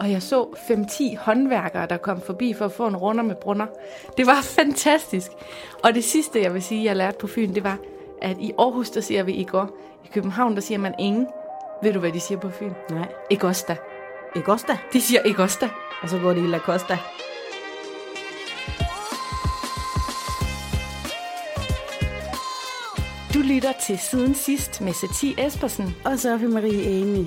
og jeg så 5-10 håndværkere, der kom forbi for at få en runder med brunner. Det var fantastisk. Og det sidste, jeg vil sige, jeg lærte på Fyn, det var, at i Aarhus, der siger vi i går, i København, der siger man ingen. Ved du, hvad de siger på Fyn? Nej. Ikke os da. Ikke også da? De siger ikke os da. Og så går det i La Costa. Du lytter til Siden Sidst med Satie Espersen. Og Sofie Marie Amy.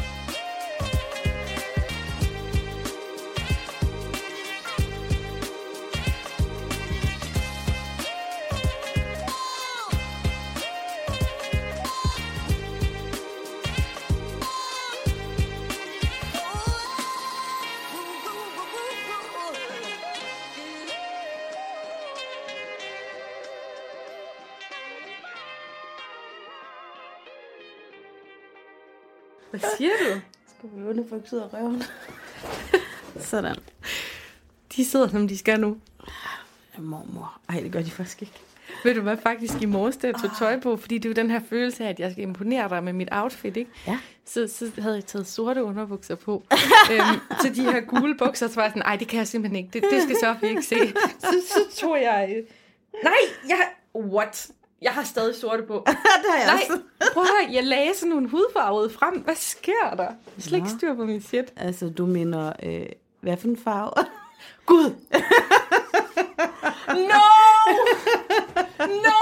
Folk ud af røven? Sådan. De sidder, som de skal nu. Ja, mormor. Ej, det gør de faktisk ikke. Ved du hvad, faktisk i morges, jeg tog tøj på, fordi det er jo den her følelse af, at jeg skal imponere dig med mit outfit, ikke? Ja. Så, så havde jeg taget sorte underbukser på. øhm, så de her gule bukser, så var jeg sådan, ej, det kan jeg simpelthen ikke. Det, det skal Sofie ikke se. Så, så tog jeg... øh, Nej, jeg... What? Jeg har stadig sorte på. det har jeg Nej, prøv at høre, jeg lagde sådan nogle hudfarvede frem. Hvad sker der? Jeg har slet ikke styr på min shit. Altså, du mener, øh, hvad for en farve? Gud! No! No!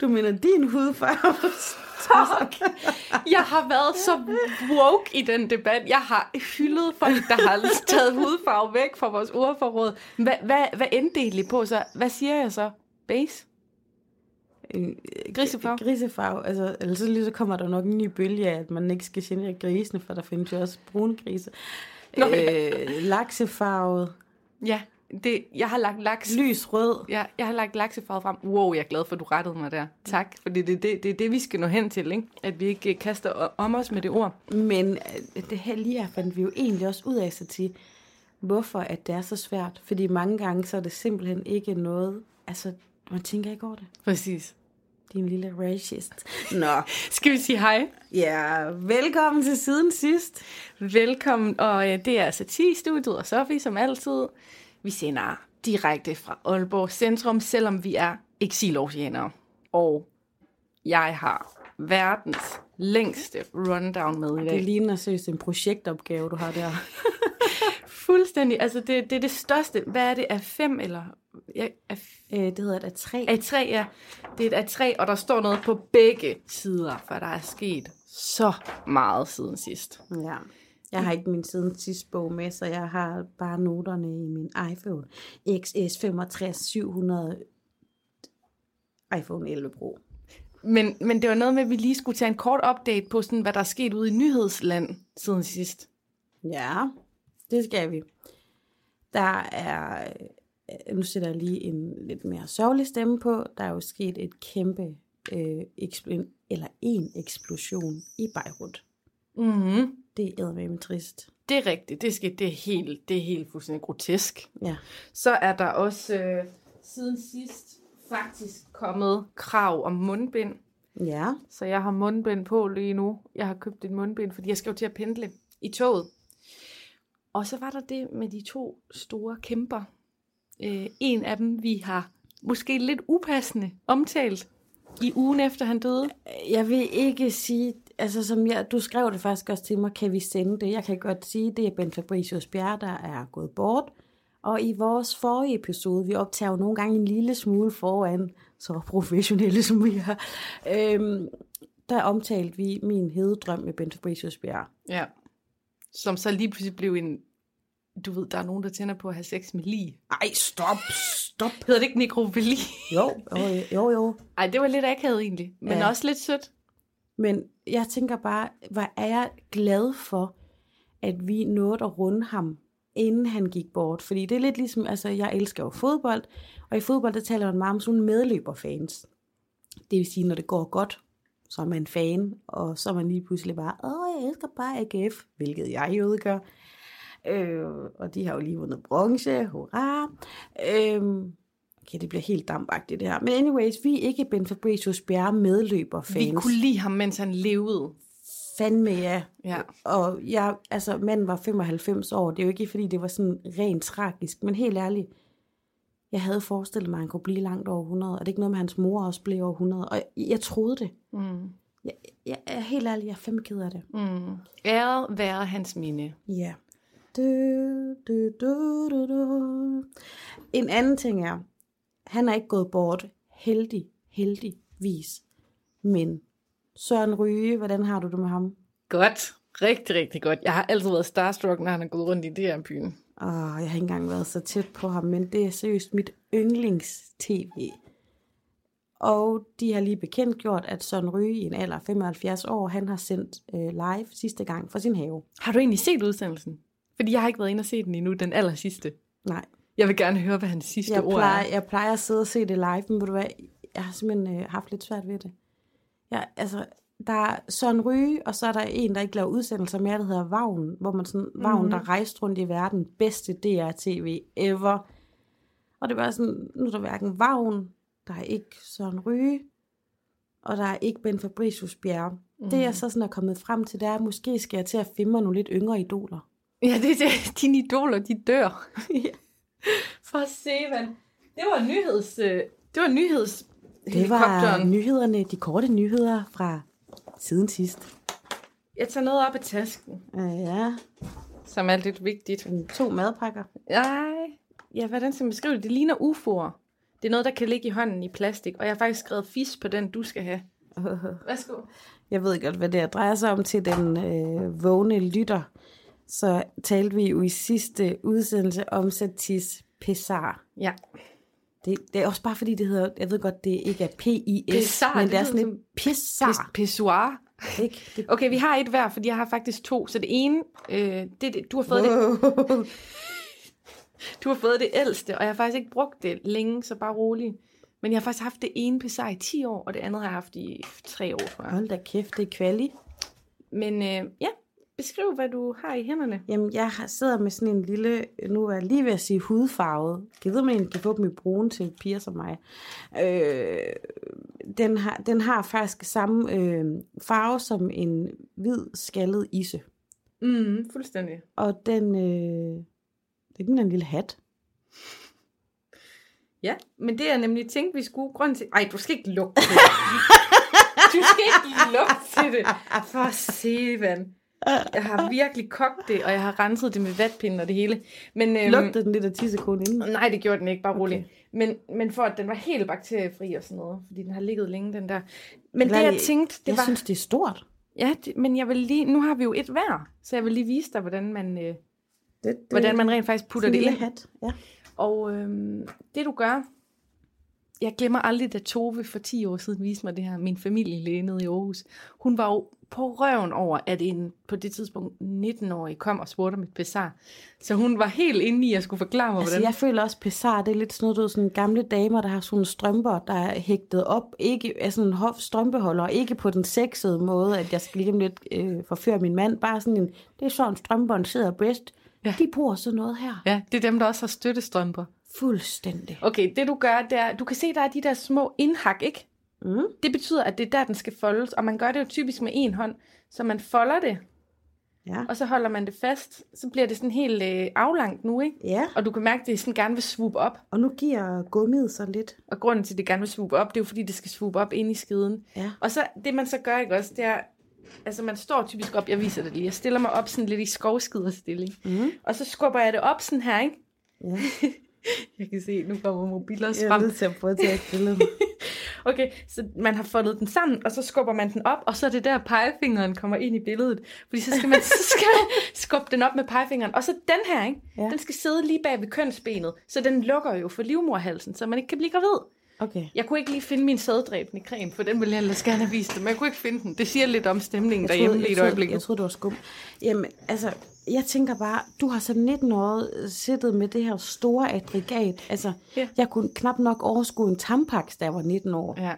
Du mener din hudfarve? Fuck! Jeg har været så woke i den debat. Jeg har hyldet folk, der har taget hudfarve væk fra vores ordforråd. Hvad, hvad, hvad endte det egentlig på så? Hvad siger jeg så? Base? Øh, Grisefarve? Grisefarve. Altså, ellers så lige så kommer der nok en ny bølge af, at man ikke skal genere grisene, for der findes jo også brune grise. Nå, ja. øh, laksefarvet. Ja, det, jeg har lagt laks. Lys rød. Ja, jeg har lagt laksefarve frem. Wow, jeg er glad for, at du rettede mig der. Tak, fordi det er det, det, er det, vi skal nå hen til, ikke? At vi ikke øh, kaster om os med det ord. Men det her lige her fandt vi jo egentlig også ud af sig til, hvorfor at det er så svært. Fordi mange gange, så er det simpelthen ikke noget, altså, man tænker ikke over det. Præcis. Din lille racist. Nå, Skal vi sige hej? ja, velkommen til siden sidst. Velkommen, og øh, det er Satie-studiet og Sofie som altid. Vi sender direkte fra Aalborg Centrum, selvom vi er eksilorsianere. Og jeg har verdens længste rundown med i Det dag. ligner seriøst en projektopgave, du har der. Fuldstændig, altså det, det er det største. Hvad er det, af fem eller... Ja, af, Øh, det hedder et af tre. af tre, ja. Det er et af tre, og der står noget på begge sider, for der er sket så meget siden sidst. Ja. Jeg har ikke min siden sidste bog med, så jeg har bare noterne i min iPhone XS 65 700 iPhone 11 Pro. Men, men det var noget med, at vi lige skulle tage en kort update på, sådan, hvad der er sket ude i nyhedsland siden sidst. Ja, det skal vi. Der er, nu sætter jeg lige en lidt mere sørgelig stemme på, der er jo sket et kæmpe, øh, ekspl- eller en eksplosion i Beirut. Mm-hmm. Det er med trist. Det er rigtigt. Det, skal, det, er helt, det er helt fuldstændig grotesk. Ja. Så er der også øh, siden sidst faktisk kommet krav om mundbind. Ja, Så jeg har mundbind på lige nu. Jeg har købt et mundbind, fordi jeg skal jo til at pendle i toget. Og så var der det med de to store kæmper. Øh, en af dem, vi har måske lidt upassende omtalt i ugen efter han døde. jeg vil ikke sige, altså som jeg, du skrev det faktisk også til mig, kan vi sende det? Jeg kan godt sige, det er Ben Fabricius Bjerre, der er gået bort. Og i vores forrige episode, vi optager jo nogle gange en lille smule foran, så professionelle som vi er, øhm, der omtalte vi min hededrøm med Ben Fabricius Bjerre. Ja. Som så lige pludselig blev en... Du ved, der er nogen, der tænder på at have sex med lige. Ej, stop, stop. Hedder det ikke nekrofili? Jo, jo, jo, jo. Ej, det var lidt akavet egentlig. Men Ja. også lidt sødt. Men jeg tænker bare, hvor er jeg glad for, at vi nåede at runde ham, inden han gik bort. Fordi det er lidt ligesom, altså jeg elsker jo fodbold, og i fodbold, der taler man meget om sådan medløberfans. Det vil sige, når det går godt, så er man fan, og så er man lige pludselig bare, åh, jeg elsker bare AGF, hvilket jeg jo gør. Øh, og de har jo lige vundet bronze, hurra. Øh, okay, det bliver helt dampagtigt det her. Men anyways, vi er ikke Ben Fabricius Bjerre medløber fans. Vi kunne lide ham, mens han levede. Fandme ja. Ja. Og jeg, altså, manden var 95 år. Det er jo ikke, fordi det var sådan rent tragisk. Men helt ærligt, jeg havde forestillet mig, at han kunne blive langt over 100. Og det er ikke noget med, at hans mor også blev over 100. Og jeg, jeg troede det. Mm. Jeg, jeg er helt ærlig, jeg er fandme ked af det. Mm. Æret være hans minde. Ja. Du, du, du, du, du. En anden ting er, han er ikke gået bort heldig, heldigvis. Men Søren Ryge, hvordan har du det med ham? Godt. Rigtig, rigtig godt. Jeg har altid været starstruck, når han er gået rundt i det her byen. Åh, jeg har ikke engang været så tæt på ham, men det er seriøst mit yndlings-tv. Og de har lige bekendt gjort, at Søren Ryge i en alder af 75 år, han har sendt øh, live sidste gang fra sin have. Har du egentlig set udsendelsen? Fordi jeg har ikke været inde og se den endnu, den aller sidste. Nej, Jeg vil gerne høre, hvad hans sidste jeg ord plejer, er. jeg plejer at sidde og se det live, men ved du hvad, jeg har simpelthen øh, haft lidt svært ved det. Ja, altså, der er Søren Ryge, og så er der en, der ikke laver udsendelser mere, der hedder Vagn, hvor man sådan, mm. Vagn, der rejste rundt i verden, bedste DR-tv ever. Og det var sådan, nu er der hverken Vagn, der er ikke Søren Ryge, og der er ikke Ben Fabricius Bjerre. Mm. Det jeg så sådan er kommet frem til, det er, at måske skal jeg til at finde mig nogle lidt yngre idoler. Ja, det er det. Dine idoler, de dør. For at se, hvad... Det var nyheds... øh, Det var nyheds... Det var nyhederne, de korte nyheder fra siden sidst. Jeg tager noget op af tasken, Uh, ja, som er lidt vigtigt. to madpakker. Nej. Ja, hvordan skal man beskrive det? Det ligner UFO'er. Det er noget, der kan ligge i hånden i plastik, og jeg har faktisk skrevet fis på den, du skal have. Værsgo. Jeg ved godt, hvad det her drejer sig om til den øh, vågne lytter. Så talte vi jo i sidste udsendelse om Satis Pessar. Ja. Det, det er også bare fordi, det hedder, jeg ved godt, det ikke er P-I-S, Pessar, men det det er sådan som et Pessar. Pissoir. Ikke? Det, Okay, vi har et hver, fordi jeg har faktisk to. Så det ene, øh, det, det, du har fået det, wow. du har fået det ældste, og jeg har faktisk ikke brugt det længe, så bare rolig. Men jeg har faktisk haft det ene Pessar i 10 år, og det andet har jeg haft i 3 år, tror jeg. Hold da kæft, det er kvali. Men øh, ja, beskriv, hvad du har i hænderne. Jamen, jeg sidder med sådan en lille, nu er jeg lige ved at sige hudfarvet. Jeg ved, man kan få dem i brune til piger som mig. Øh, den, har, den har faktisk samme øh, farve som en hvid skaldet isse. Mm, fuldstændig. Og den, øh, det ligner en lille hat. Ja, men det er nemlig tænkt, vi skulle grund til... Ej, du skal ikke lugte til det. Du skal ikke lugte til det. For sevan. Jeg har virkelig kogt det, og jeg har renset det med vatpinden og det hele. Men, øhm, Lugtede den lidt af tissekone inden? Nej, det gjorde den ikke, bare roligt. Okay. Men, men for at den var helt bakteriefri og sådan noget, fordi den har ligget længe, den der. Men det, Lad jeg lige- tænkte, det jeg var... synes, det er stort. Ja, det, men jeg vil lige... Nu har vi jo et hver, så jeg vil lige vise dig, hvordan man, øh, Det, det, hvordan man rent faktisk putter det ind. hat. Ja. Og øhm, det du gør, jeg glemmer aldrig, da Tove for 10 år siden viste mig det her, min familielæge nede i Aarhus. Hun var jo på røven over, at en på det tidspunkt 19-årig kom og spurgte om et besar. Så hun var helt inde i at skulle forklare mig, Altså, hvordan... jeg føler også, Pessar, det er lidt sådan noget, du ved, sådan gamle damer, der har sådan strømper, der er hægtet op, ikke sådan en hof strømpeholder, ikke på den sexede måde, at jeg skal lige om lidt øh, forføre min mand, bare sådan en, det er sådan, strømperen sidder bedst. Ja. De bruger sådan noget her. Ja, det er dem, der også har støttestrømper. Fuldstændig. Okay, det du gør, det er, du kan se, der er de der små indhak, ikke? Mm. Det betyder, at det er der, den skal foldes, og man gør det jo typisk med en hånd. Så man folder det, Ja. og så holder man det fast. Så bliver det sådan helt øh, aflangt nu, ikke? ja, Og du kan mærke, at det sådan gerne vil swoop op. og nu giver gummiet så lidt. Og grunden til, at det gerne vil swoop op, det er jo fordi, det skal swoop op ind i skeden. Ja. Og så det, man så gør, ikke også, det er, altså man står typisk op, jeg viser det lige, jeg stiller mig op sådan lidt i skovskiderstilling. Mm. Og så skubber jeg det op sådan her, ikke? Ja. Jeg kan se, nu kommer mobiler Jeg er frem. nødt til at prøve at tage et billede. Okay, så man har foldet den sammen, og så skubber man den op, og så er det der pegefingeren kommer ind i billedet. Fordi så skal man, så skal man skubbe den op med pegefingeren. Og så den her, ikke? Ja. Den skal sidde lige bag ved kønsbenet, så den lukker jo for livmorhalsen, så man ikke kan blive gravid. Okay. Jeg kunne ikke lige finde min sæddræbende creme, for den ville jeg ellers gerne have vist dig, men jeg kunne ikke finde den. Det siger lidt om stemningen Jeg derhjemme troede, lige et troede, øjeblik. jeg troede, det var skum. Jamen, altså, jeg tænker bare, du har som 19 år siddet med det her store aggregat. Altså, Ja. jeg kunne knap nok overskue en tampax, da jeg var 19 år. Ja.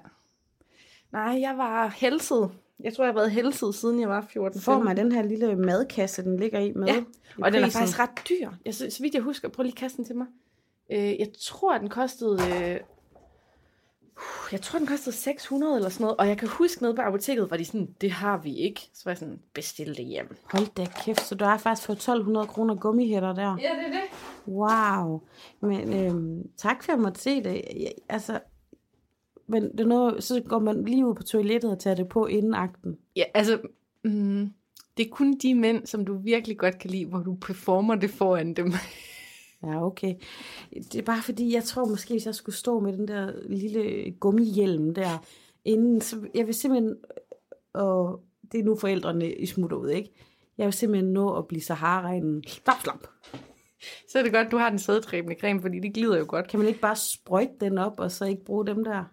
Nej, jeg var helset. Jeg tror, jeg har været helset, siden jeg var 14 Får man den her lille madkasse, den ligger i med? Ja, i Og den er faktisk ret dyr. Jeg, så, så vidt jeg husker, prøv lige den til mig. Øh, jeg tror, den kostede... Øh, jeg tror, den kostede 600 eller sådan noget. Og jeg kan huske nede på apoteket, var de sådan, det har vi ikke. Så var jeg sådan, bestil det hjem. Hold da kæft, så du har faktisk fået 1200 kroner gummihætter der. Ja, det er det. Wow. Men øhm, tak for at jeg måtte se det. Jeg, altså, men det er noget, så går man lige ud på toilettet og tager det på inden akten. Ja, altså... Mm, det er kun de mænd, som du virkelig godt kan lide, hvor du performer det foran dem. Ja, okay. Det er bare fordi, jeg tror måske, hvis jeg skulle stå med den der lille gummihjelm der, inden, så jeg vil simpelthen, og det er nu forældrene i smutter ud, ikke? Jeg vil simpelthen nå at blive Sahara-regnen. Slap, slap. Så er det godt, du har den sædtræbende creme, fordi det glider jo godt. Kan man ikke bare sprøjte den op, og så ikke bruge dem der?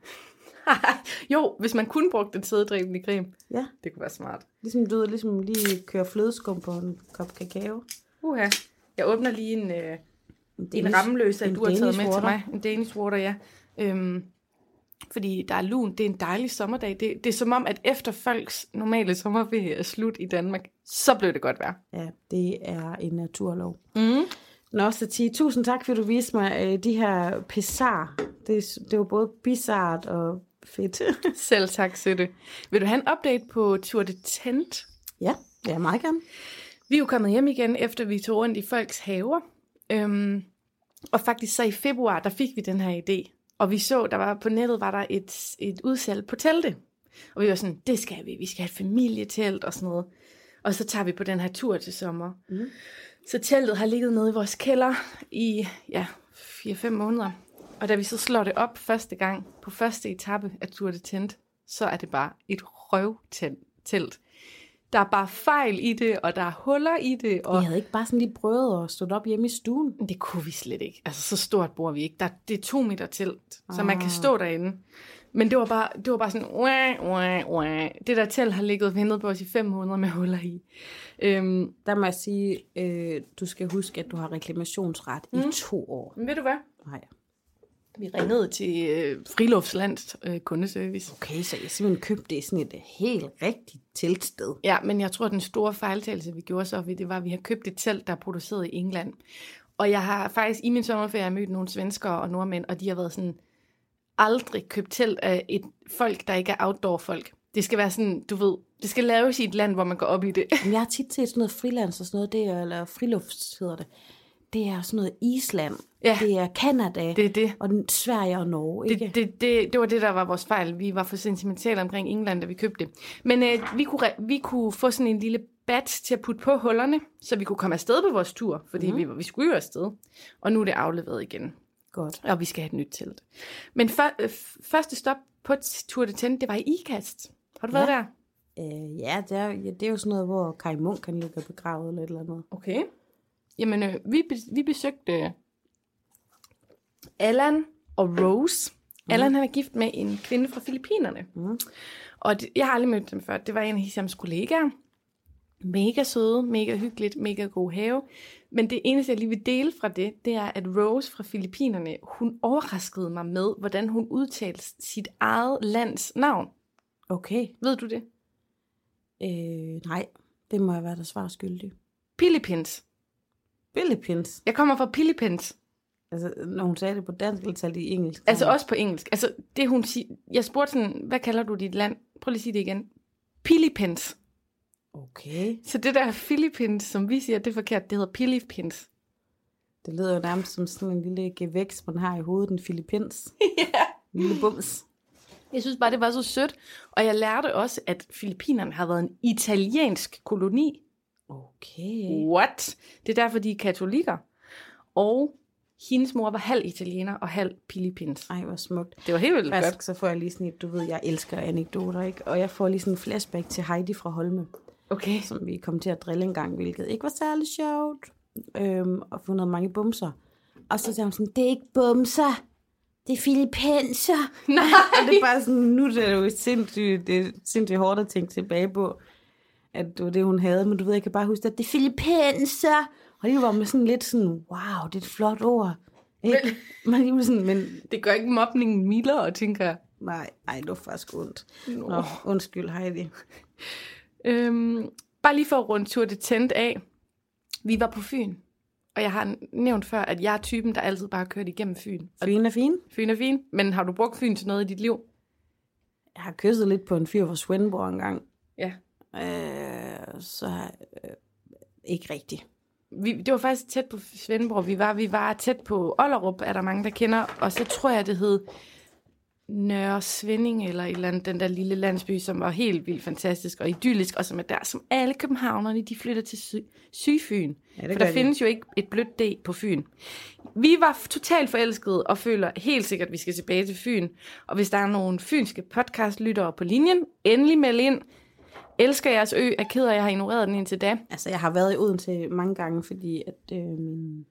jo, hvis man kun brugte den sæddræbende creme. Ja, Det kunne være smart. ligesom du ved, ligesom lige køre flødeskum på en kop kakao. Uha. Jeg åbner lige en, øh, en Danish- rammeløs, en du har taget med water. til mig. En Danish water, ja. Øhm, fordi der er lun. Det er en dejlig sommerdag. Det, det er som om, at efter folks normale sommerferie er slut i Danmark, så blev det godt vejr. Ja, det er en naturlov. Mm. Nå, Satie, tusind tak, fordi du viste mig øh, de her pizarre. Det, det var både bizart og fedt. Selv tak, Søtte. Vil du have en update på Tour de Tent? ja, det er meget gerne. Vi er jo kommet hjem igen, efter vi tog rundt i folks haver. Øhm, og faktisk så i februar, der fik vi den her idé. Og vi så, der var på nettet var der et, et udsalg på telte. Og vi var sådan, det skal vi. Vi skal have et familietelt og sådan noget. Og så tager vi på den her tur til sommer. Mm. Så teltet har ligget nede i vores kælder i ja, 4-5 måneder. Og da vi så slår det op første gang på første etape af Tour de Tent, så er det bare et røvtelt. Der er bare fejl i det, og der er huller i det. Og Vi havde ikke bare sådan lige prøvet at stå op hjemme i stuen. Det kunne vi slet ikke. Altså, så stort bor vi ikke. Der, det er to meter telt, så man kan Ah. stå derinde. Men det var bare, det var bare sådan, wah, wah, wah. det der telt har ligget og ventet på os i fem måneder med huller i. Øhm, Der må jeg sige, øh, du skal huske, at du har reklamationsret mm. i to år. men ved du hvad? Nej. Vi ringede til øh, Friluftslands øh, kundeservice. Okay, så jeg simpelthen købte det sådan et helt rigtigt teltsted. Ja, men jeg tror, den store fejltagelse, vi gjorde så, det var, at vi har købt et telt, der er produceret i England. Og jeg har faktisk i min sommerferie mødt nogle svenskere og nordmænd, og de har været sådan, aldrig købt telt af et folk, der ikke er outdoor-folk. Det skal være sådan, du ved, det skal laves i et land, hvor man går op i det. Men jeg har tit set sådan noget frilands og sådan noget, det er, eller frilufts hedder det. Det er sådan noget Island, Ja. det er Kanada, Det er det. og Sverige og Norge, ikke? Det, det, det, det var det, der var vores fejl. Vi var for sentimentale omkring England, da vi købte det. Men øh, vi, kunne, vi kunne få sådan en lille bat til at putte på hullerne, så vi kunne komme afsted på vores tur, fordi mm. vi, vi skulle jo afsted. Og nu er det afleveret igen. Godt. Og vi skal have et nyt telt. Men for, øh, første stop på Tour de Tent, det var i Ikast. Har du været Ja. der? Øh, ja, det er, ja, det er jo sådan noget, hvor Kai Munk kan ligge begravet eller et eller andet. Okay. Jamen, øh, vi, vi besøgte Allan og Rose. Mm. Allan han er gift med en kvinde fra Filippinerne. Mm. Og det, jeg har aldrig mødt dem før. Det var en af Hishams kollegaer. Mega søde, mega hyggeligt, mega god have. Men det eneste, jeg lige vil dele fra det, det er, at Rose fra Filippinerne, hun overraskede mig med, hvordan hun udtalte sit eget lands navn. Okay. Ved du det? Øh, nej, det må jeg være der svar skyldig. Philippines. Philippines. Jeg kommer fra Philippines. Altså, når hun sagde det på dansk, eller talte i engelsk? Altså også på engelsk. Altså det hun siger, jeg spurgte sådan, hvad kalder du dit land? Prøv lige at sige det igen. Philippines. Okay. Så det der Philippines, som vi siger, det er forkert. Det hedder Philippines. Det lyder jo nærmest som sådan en lille gevækst, man har i hovedet, en Philippins. ja. En lille bums. Jeg synes bare, det var så sødt. Og jeg lærte også, at Filippinerne har været en italiensk koloni. Okay. What? Det er derfor, de er katolikker. Og hendes mor var halv italiener og halv Philippines. Ej, hvor smukt. Det var helt vildt Faktisk, godt. så får jeg lige sådan et, du ved, jeg elsker anekdoter, ikke? Og jeg får lige sådan en flashback til Heidi fra Holme, Okay. som vi kom til at drille en gang, hvilket ikke var særlig sjovt. Øhm, og fundet mange bumser. Og så sagde hun sådan, det er ikke bumser, det er filippenser. Nej. Og det er bare sådan, nu er det jo sindssygt, det er sindssygt hårdt at tænke tilbage på, at det var det, hun havde. Men du ved, jeg kan bare huske, at det er filippenser. Og det var med sådan lidt sådan, wow, det er et flot ord. Ikke? Men, men, sådan, men Det gør ikke mobningen mildere, tænker jeg. Nej, ej, det var faktisk ondt. Nå. Nå, undskyld, Heidi. Øhm, bare lige for at runde tur det tændt af. Vi var på Fyn. Og jeg har nævnt før, at jeg er typen, der altid bare har kørt igennem Fyn. Og Fyn er fin. Fyn er fin, men har du brugt Fyn til noget i dit liv? Jeg har kysset lidt på en fyr fra Svendborg engang. Ja. Øh, så øh, ikke rigtigt. Vi, det var faktisk tæt på Svendborg. Vi var, vi var tæt på Ollerup, er der mange, der kender. Og så tror jeg, det hed Nørre Svending, eller et eller andet, den der lille landsby, som var helt vildt fantastisk og idyllisk, og som er der, som alle københavnerne, de flytter til sy- Sydfyn. Ja, For der de. findes jo ikke et blødt D på Fyn. Vi var totalt forelskede og føler helt sikkert, at vi skal tilbage til Fyn. Og hvis der er nogle fynske podcastlyttere på linjen, endelig meld ind. Elsker jeres ø, er ked af, at jeg har ignoreret den indtil da. Altså, jeg har været i Odense mange gange, fordi at øh, min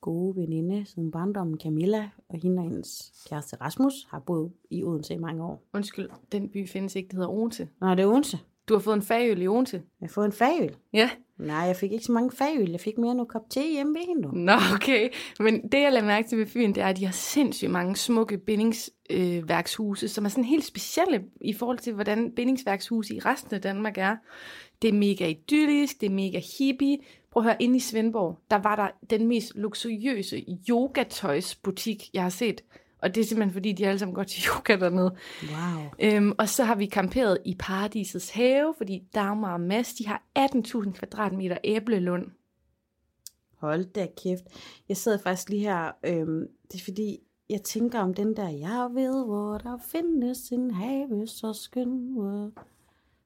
gode veninde siden barndommen, Camilla, og hende og hendes kæreste Rasmus, har boet i Odense i mange år. Undskyld, den by findes ikke, det hedder Odense. Nå, det er Odense. Du har fået en fagøl i Odense. Jeg har fået en fagøl. Ja. Nej, jeg fik ikke så mange fagøl. Jeg fik mere noget kop te hjemme ved hende. nu. Nå, okay. Men det, jeg lader mærke til ved Fyn, det er, at de har sindssygt mange smukke bindingsværkshuse, øh, som er sådan helt specielle i forhold til, hvordan bindingsværkshuse i resten af Danmark er. Det er mega idyllisk, det er mega hippie. Prøv at høre, inde i Svendborg, der var der den mest luksuriøse yogatøjsbutik, jeg har set. Og det er simpelthen, fordi de alle sammen går til yoga dernede. Wow. Øhm, og så har vi camperet i Paradisets have, fordi Dagmar og Mads, de har 18.000 kvadratmeter æblelund. Hold da kæft. Jeg sidder faktisk lige her. Øhm, det er fordi, jeg tænker om den der, jeg ved, hvor der findes en have så skøn, hvor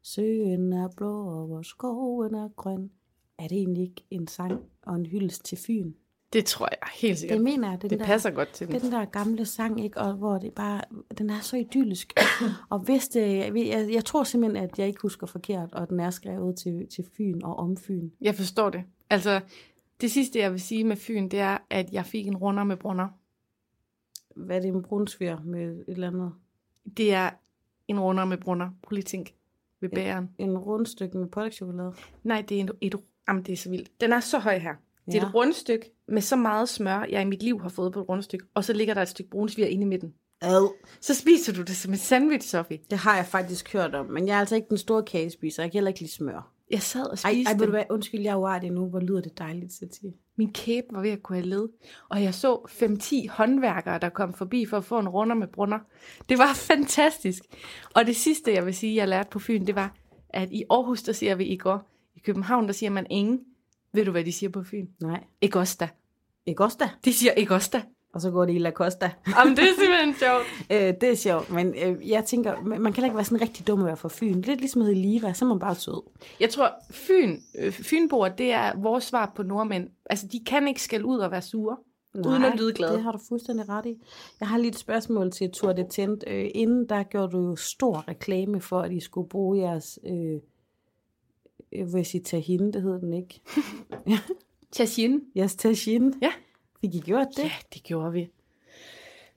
søen er blå, og hvor skoven er grøn. Er det egentlig ikke en sang og en hyldest til Fyn? Det tror jeg helt sikkert. Det mener jeg, den det der, passer godt til den. den der gamle sang, ikke? Og hvor det bare, den er så idyllisk. og hvis det, jeg, jeg, jeg tror simpelthen, at jeg ikke husker forkert, og den er skrevet til, til Fyn og om Fyn. Jeg forstår det. Altså, det sidste, jeg vil sige med Fyn, det er, at jeg fik en runder med brunner. Hvad er det, en brunsviger med et eller andet? Det er en runder med brunner. Prøv lige tænk ved bæren. En rundstykke med pålægtschokolade. Nej, det er en, et... Jamen, det er så vildt. Den er så høj her. Det er Ja. et rundstykke med så meget smør, jeg i mit liv har fået på et rundstykke. Og så ligger der et stykke brunsviger inde i midten. Ad. Så spiser du det som en sandwich, Sofie. Det har jeg faktisk hørt om, men jeg er altså ikke den store kagespiser. Jeg kan heller ikke lide smør. Jeg sad og Ej, spiste ej ved du hvad? Undskyld, jeg er uartig nu. Hvor lyder det dejligt, Sati. Min kæbe var ved at kunne have led. Og jeg så 5-10 håndværkere, der kom forbi for at få en runder med brunner. Det var fantastisk. Og det sidste, jeg vil sige, jeg lærte på Fyn, det var, at i Aarhus, der siger vi i går. I København, der siger man ingen. Ved du, hvad de siger på Fyn? Nej. Ikke os da. Ikke også da. De siger ikke os da. Og så går det i La Costa. Jamen, det er simpelthen sjovt. øh, det er sjovt, men øh, jeg tænker, man kan heller ikke være sådan rigtig dum at være fra Fyn. Lidt ligesom at Liva, så er man bare sød. Jeg tror, Fyn, øh, Fynboer, det er vores svar på nordmænd. Altså, de kan ikke skælde ud og være sure. Uden at lyde glad. det har du fuldstændig ret i. Jeg har lige et spørgsmål til Tour de Tent. Øh, inden der gjorde du jo stor reklame for, at I skulle bruge jeres... Øh, jeg vil sige tahine, det hedder den ikke. Tjashin. Jeres tahine. Ja. Fik I gjort det? Ja, det gjorde vi.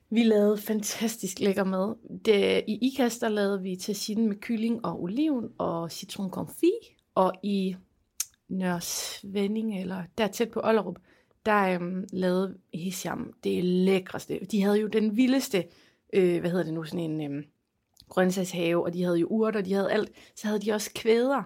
Vi lavede fantastisk lækker mad. Det, I IKAST der lavede vi tagine med kylling og oliven og citron confit. Og i Nørre Svending, eller der tæt på Ollerup, der øhm, lavede Hisham det lækreste. De havde jo den vildeste, øh, hvad hedder det nu, sådan en øhm, grøntsagshave, og de havde jo urter, de havde alt. Så havde de også kvæder.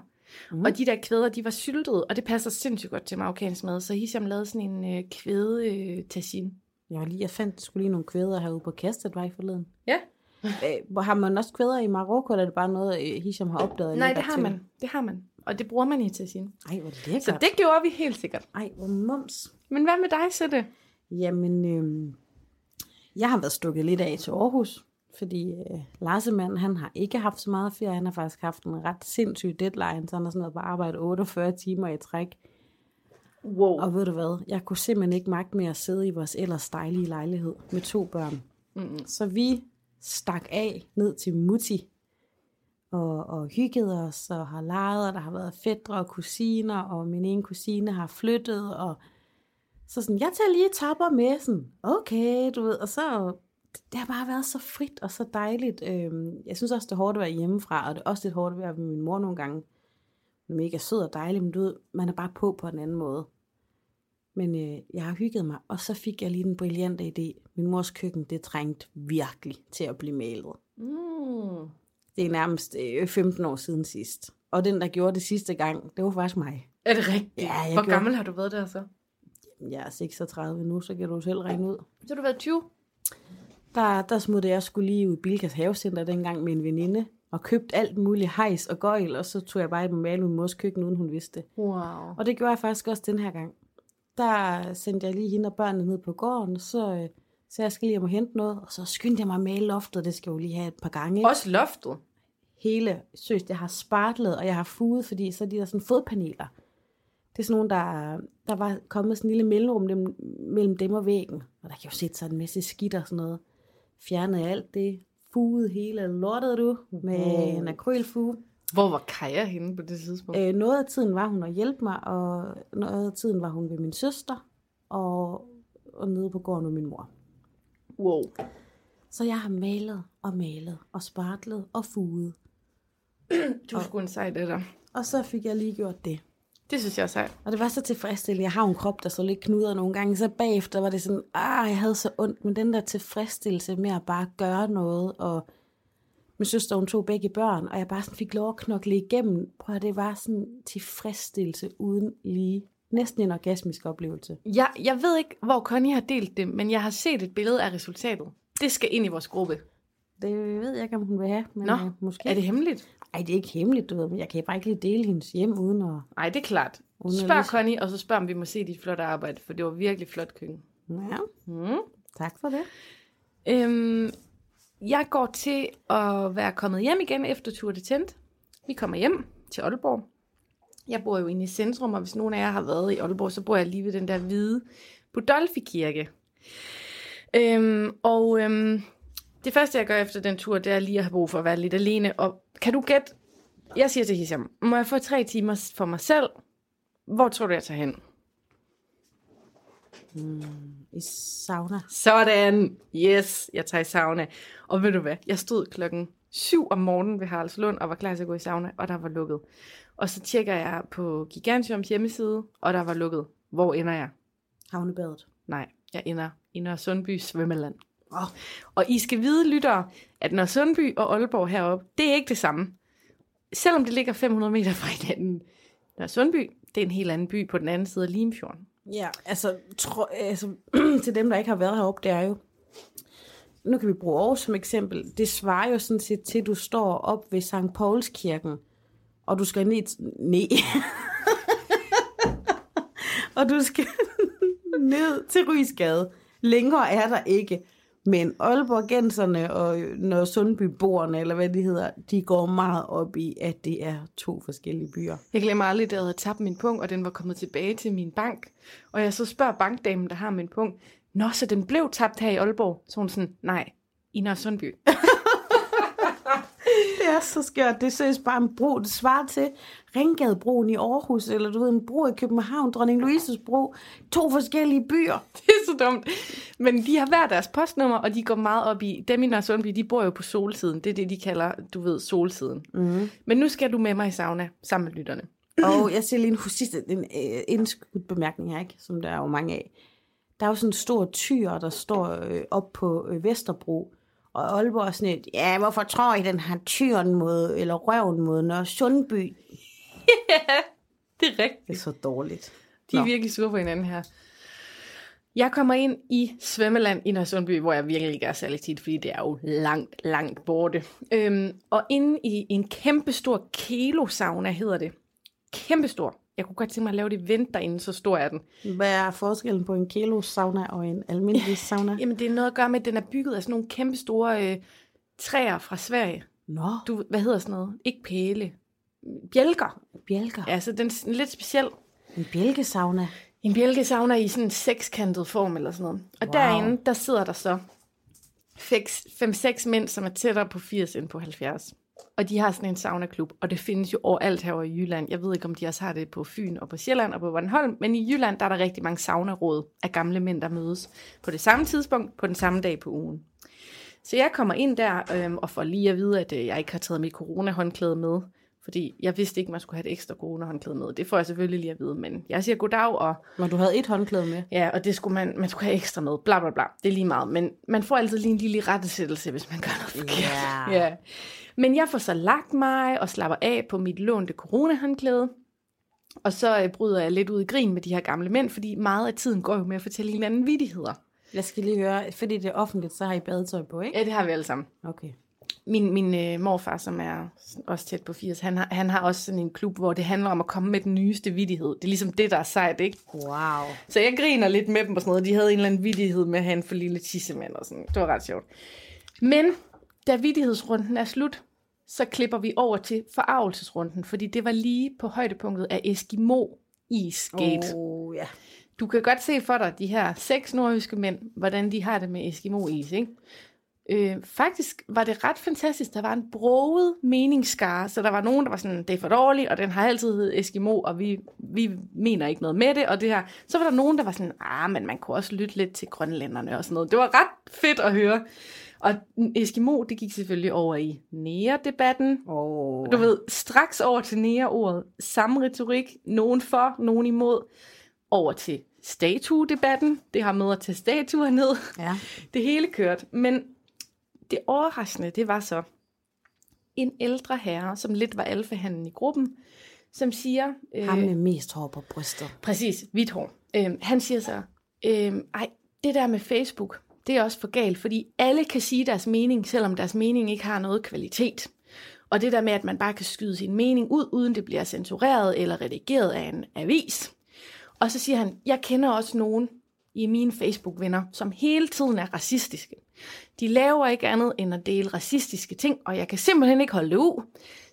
Mm. Og de der kvæder, de var syltede, og det passer sindssygt godt til marokkansk mad. Så Hisham lavede sådan en øh, kvæde øh, tagine. Jeg, var lige, jeg fandt skulle lige nogle kvæder herude på Kastetvej forleden. Ja. Øh, hvor har man også kvæder i Marokko, eller er det bare noget, øh, Hisham har opdaget? Nej, det har til? man. Det har man. Og det bruger man i tagine. Ej, hvor lækkert. Så det gjorde vi helt sikkert. Ej, hvor mums. Men hvad med dig, Sætte? Jamen, øh, jeg har været stukket lidt af til Aarhus, fordi øh, Larsemand, han har ikke haft så meget ferie. Han har faktisk haft en ret sindssyg deadline, så han har sådan noget på arbejde 48 timer i træk. Wow. Og ved du hvad, jeg kunne simpelthen ikke magte med at sidde i vores ellers dejlige lejlighed med to børn. Mm-mm. Så vi stak af ned til Mutti og, og hyggede os og har leget, og der har været fædre og kusiner, og min ene kusine har flyttet, og så sådan, jeg tager lige tapper med, sådan, okay, du ved, og så, det har bare været så frit og så dejligt. Øhm, jeg synes også, det er hårdt at være hjemmefra, og det er også lidt hårdt at være med min mor nogle gange. Hun er mega sød og dejlig, men du ved, man er bare på på en anden måde. Men øh, jeg har hygget mig, og så fik jeg lige den brillante idé. Min mors køkken, det trængte virkelig til at blive malet. Mm. Det er nærmest øh, 15 år siden sidst. Og den, der gjorde det sidste gang, det var faktisk mig. Er det rigtigt? Ja, jeg Hvor gjorde- gammel har du været der så? Jeg er 36 nu, så kan du selv regne ud. Så har du været 20? Der, der smuttede jeg skulle lige ud i Bilkas havecenter dengang med en veninde, og købte alt muligt hejs og gøjl, og så tog jeg bare i male min mors køkken, uden hun vidste det. Wow. Og det gjorde jeg faktisk også den her gang. Der sendte jeg lige hende og børnene ned på gården, så, øh, så jeg skal lige hjem og hente noget, og så skyndte jeg mig at male loftet, det skal jeg jo lige have et par gange. Ikke? Også loftet. Hele, søst, jeg har spartlet, og jeg har fuget, fordi så er de der sådan fodpaneler. Det er sådan nogle, der, der var kommet sådan en lille mellemrum mellem dem og væggen. Og der kan jo sætte sig en masse skidt og sådan noget. Fjernede alt det. Fugede hele lortet du med Wow. en akrylfuge. Hvor var Kaja henne på det tidspunkt? Øh, noget af tiden var hun at hjælpe mig, og noget af tiden var hun ved min søster, og, og nede på gården med min mor. Wow. Så jeg har malet og malet og spartlet og fuget. Du sgu en sej det der. Og så fik jeg lige gjort det. Det synes jeg er sejt. Og det var så tilfredsstillende. Jeg har en krop, der så lidt knuder nogle gange. Så bagefter var det sådan, ah, jeg havde så ondt. Men den der tilfredsstillelse med at bare gøre noget. Og min søster, hun tog begge børn. Og jeg bare sådan fik lov at knokle igennem. Prøv at det var sådan tilfredsstillelse uden lige. Næsten en orgasmisk oplevelse. Jeg, jeg ved ikke, hvor Connie har delt det, men jeg har set et billede af resultatet. Det skal ind i vores gruppe. Det ved jeg ikke, om hun vil have. Men Nå, øh, måske. Er det hemmeligt? Ej, det er ikke hemmeligt, du ved. Men jeg kan bare ikke lige dele hendes hjem uden at... Nej, det er klart. Uden at Spørg lige- Connie, og så spørg, om vi må se dit flotte arbejde, for det var virkelig flot køkken. Ja, Mm. tak for det. Øhm, jeg går til at være kommet hjem igen efter Tour de Tent. Vi kommer hjem til Aalborg. Jeg bor jo inde i centrum, og hvis nogen af jer har været i Aalborg, så bor jeg lige ved den der hvide Budolfi Kirke. Øhm, og øhm, det første, jeg gør efter den tur, det er lige at have brug for at være lidt alene. Og kan du gætte? Jeg siger til Hisham, må jeg få tre timer for mig selv? Hvor tror du, jeg tager hen? I sauna. Sådan. Yes, jeg tager i sauna. Og ved du hvad? Jeg stod klokken 7 om morgenen ved Haraldslund og var klar til at gå i sauna, og der var lukket. Og så tjekker jeg på Gigantiums hjemmeside, og der var lukket. Hvor ender jeg? Havnebadet. Nej, jeg ender i Nørre Sundby Svømmeland. Oh. Og I skal vide, lyttere, at når Sundby og Aalborg heroppe, det er ikke det samme. Selvom det ligger 500 meter fra hinanden. Når Sundby, det er en helt anden by på den anden side af Limfjorden. Ja, altså, tro, altså til dem, der ikke har været heroppe, det er jo, nu kan vi bruge Aarhus som eksempel, det svarer jo sådan set til, at du står op ved St. Pauls kirken, og du skal ned, ned. og du skal ned til Rysgade. Længere er der ikke. Men Aalborgenserne og når Sundbyboerne, eller hvad de hedder, de går meget op i, at det er to forskellige byer. Jeg glemmer aldrig, da jeg havde tabt min punkt, og den var kommet tilbage til min bank. Og jeg så spørger bankdamen, der har min punkt, Nå, så den blev tabt her i Aalborg? Så hun sådan, nej, i Nørre Sundby. Det er så skørt. Det er seriøst bare en bro. Det svarer til Ringgadebroen i Aarhus, eller du ved, en bro i København, Dronning Louises bro. To forskellige byer. Det er så dumt. Men de har hver deres postnummer, og de går meget op i, dem i Nørre Sundby, de bor jo på solsiden. Det er det, de kalder, du ved, solsiden. Mm. Men nu skal du med mig i sauna, sammen med lytterne. Og jeg siger lige en sidste en, øh, indskudt bemærkning her, ikke? som der er jo mange af. Der er jo sådan en stor tyr, der står øh, op på øh, Vesterbro, og Aalborg sådan et, ja, hvorfor tror I, den har tyren mod, eller røven mod Nørre Sundby? Det er rigtigt. Det er så dårligt. De er Nå. virkelig sure på hinanden her. Jeg kommer ind i svømmeland i Nørre Sundby, hvor jeg virkelig ikke er særlig tit, fordi det er jo langt, langt borte. Øhm, og inde i en kæmpestor kilo-sauna hedder det. Kæmpestor. Jeg kunne godt tænke mig at lave det event derinde, så stor er den. Hvad er forskellen på en kilo sauna og en almindelig sauna? Jamen, det er noget at gøre med, at den er bygget af sådan nogle kæmpestore øh, træer fra Sverige. Nå, Du, hvad hedder sådan noget? Ikke pæle. Bjælker. bjælker. Ja, så den er lidt speciel. En bjælkesauna. En bjælkesauna i sådan en sekskantet form eller sådan noget. Og wow. derinde, der sidder der så 5-6 mænd, som er tættere på 80 end på 70. Og de har sådan en saunaklub, og det findes jo overalt herovre i Jylland. Jeg ved ikke, om de også har det på Fyn og på Sjælland og på Bornholm, men i Jylland, der er der rigtig mange saunaråd af gamle mænd, der mødes på det samme tidspunkt, på den samme dag på ugen. Så jeg kommer ind der øhm, og får lige at vide, at øh, jeg ikke har taget mit corona-håndklæde med, Fordi jeg vidste ikke, man skulle have et ekstra coronahåndklæde med. Det får jeg selvfølgelig lige at vide, men jeg siger goddag, og Men du havde et håndklæde med. ja, og det skulle man, man skulle have ekstra med, bla bla bla. Det er lige meget, men man får altid lige en lille rettesættelse, hvis man gør noget forkert. Ja. ja. Men jeg får så lagt mig og slapper af på mit lånte coronahåndklæde. Og så øh, bryder jeg lidt ud i grin med de her gamle mænd, fordi meget af tiden går jo med at fortælle hinanden vittigheder. Jeg skal lige høre, fordi det er offentligt, så har I badetøj på, ikke? Ja, det har vi alle sammen. Okay. Min, min øh, morfar, som er også tæt på 80, han har, han har også sådan en klub, hvor det handler om at komme med den nyeste vittighed. Det er ligesom det, der er sejt, ikke? Wow. Så jeg griner lidt med dem og sådan noget. De havde en eller anden vittighed med, at han for lille tissemand og sådan. Det var ret sjovt. Men da vittighedsrunden er slut, så klipper vi over til forarvelsesrunden, fordi det var lige på højdepunktet af Eskimo Isgate. Oh. Ja. Du kan godt se for dig, de her seks nordjyske mænd, hvordan de har det med Eskimo-is, ikke? Øh, faktisk var det ret fantastisk. Der var en broget meningsskare, så der var nogen, der var sådan, det er for dårligt, og den har altid heddet Eskimo, og vi, vi mener ikke noget med det, og det her. Så var der nogen, der var sådan, ah, men man kunne også lytte lidt til grønlænderne og sådan noget. Det var ret fedt at høre. Og Eskimo, det gik selvfølgelig over i nære-debatten. Oh. Du ved, straks over til nære-ordet. Samme retorik. Nogen for, nogen imod. Over til statue-debatten. Det har med at tage statuer ned. Ja. Det hele kørt. Men det overraskende, det var så en ældre herre, som lidt var alfahanden i gruppen, som siger... Øh, Ham med mest hår på brystet. Præcis, hvidt hår. Øh, han siger så, øh, ej, det der med Facebook, det er også for galt, fordi alle kan sige deres mening, selvom deres mening ikke har noget kvalitet. Og det der med, at man bare kan skyde sin mening ud, uden det bliver censureret eller redigeret af en avis. Og så siger han, jeg kender også nogen i mine Facebook-venner, som hele tiden er racistiske. De laver ikke andet end at dele racistiske ting, og jeg kan simpelthen ikke holde det ud,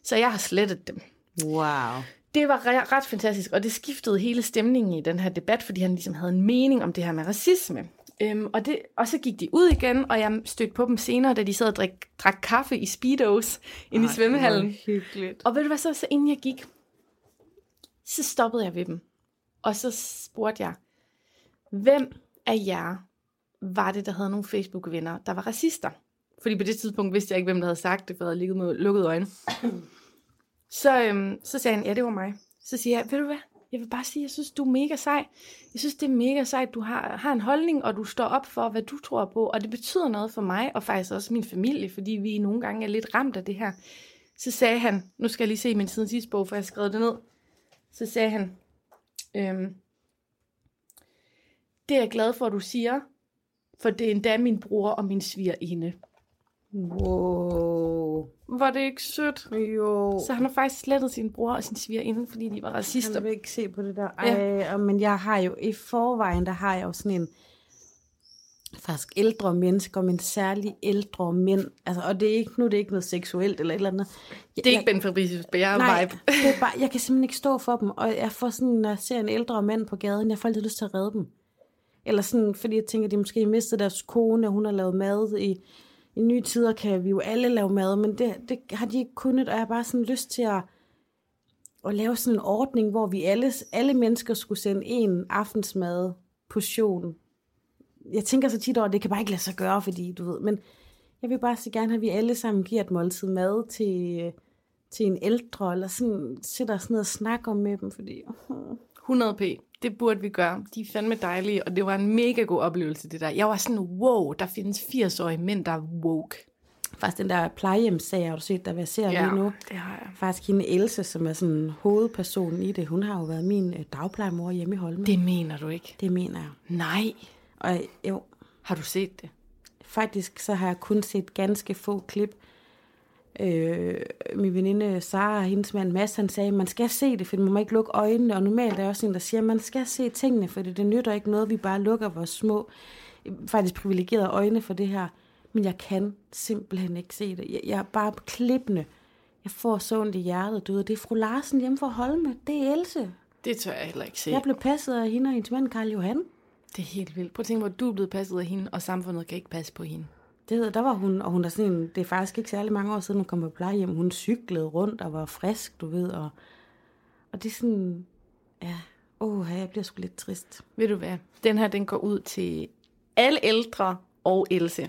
så jeg har slettet dem. Wow. Det var re- ret fantastisk, og det skiftede hele stemningen i den her debat, fordi han ligesom havde en mening om det her med racisme. Øhm, og, det, og så gik de ud igen, og jeg stødte på dem senere, da de sad og drak, drak kaffe i Speedos inde i svømmehallen. hyggeligt. Og ved du hvad så, så inden jeg gik, så stoppede jeg ved dem. Og så spurgte jeg, hvem af jer var det, der havde nogle Facebook-venner, der var racister? Fordi på det tidspunkt vidste jeg ikke, hvem der havde sagt det, for jeg havde ligget med lukkede øjne. Så, øhm, så sagde han, ja, det var mig. Så siger jeg, ved du hvad, jeg vil bare sige, jeg synes, du er mega sej. Jeg synes, det er mega sejt, du har, har en holdning, og du står op for, hvad du tror på. Og det betyder noget for mig, og faktisk også min familie, fordi vi nogle gange er lidt ramt af det her. Så sagde han, nu skal jeg lige se min siden sidste bog, for jeg har skrevet det ned. Så sagde han, øhm, det er jeg glad for, at du siger, for det er endda min bror og min svigerinde. Wow. Var det ikke sødt? Jo. Så han har faktisk slettet sin bror og sin svigerinde, fordi de var racister. Jeg vil ikke se på det der. Ej, ja. men jeg har jo i forvejen, der har jeg jo sådan en faktisk ældre mennesker, men særligt ældre mænd. Altså, og det er ikke, nu er det ikke noget seksuelt eller et eller andet. Jeg, Det er ikke Ben Fabricius Bjerre Nej, vibe. det er bare, jeg kan simpelthen ikke stå for dem, og jeg får sådan, når jeg ser en ældre mand på gaden, jeg får altid lyst til at redde dem. Eller sådan, fordi jeg tænker, at de måske mistet deres kone, og hun har lavet mad i, i nye tider, kan vi jo alle lave mad, men det, det har de ikke kunnet, og jeg har bare sådan lyst til at, at lave sådan en ordning, hvor vi alle, alle mennesker skulle sende en aftensmad portion. Jeg tænker så tit over, at det kan bare ikke lade sig gøre, fordi du ved, men jeg vil bare så gerne have, at vi alle sammen giver et måltid mad til, til en ældre, eller sådan, sætter os ned og snakker med dem, fordi... 100 p. Det burde vi gøre. De er fandme dejlige, og det var en mega god oplevelse, det der. Jeg var sådan, wow, der findes 80-årige mænd, der er woke. Faktisk den der plejehjemssag, har du set, der verserer ja. lige nu. det har jeg. Faktisk hende Else, som er sådan hovedpersonen i det, hun har jo været min øh, dagplejemor hjemme i Holmen. Det, Det mener du ikke. det mener jeg. Nej. Og jo, Har du set det? faktisk så har jeg kun set ganske få klip. Øh, min veninde Sara og hendes mand Mads, han sagde, man skal se det, for man må ikke lukke øjnene. Og normalt er jeg også en, der siger, man skal se tingene, for det, det nytter ikke noget, vi bare lukker vores små, faktisk privilegerede øjne for det her. Men jeg kan simpelthen ikke se det. Jeg, jeg er bare klippende. Jeg får så ondt i hjertet, du ved. Det er fru Larsen hjemme fra Holme. Det er Else. Det tør jeg heller ikke se. Jeg blev passet af hende og hendes mand, Karl Johan. Det er helt vildt. Prøv at tænke at du er blevet passet af hende, og samfundet kan ikke passe på hende. Det hedder, der var hun, og hun er sådan en, det er faktisk ikke særlig mange år siden, hun kom på plejehjem. Hun cyklede rundt og var frisk, du ved, og, og det er sådan, ja, åh, jeg bliver sgu lidt trist. Ved du hvad? Den her, den går ud til alle ældre og Else.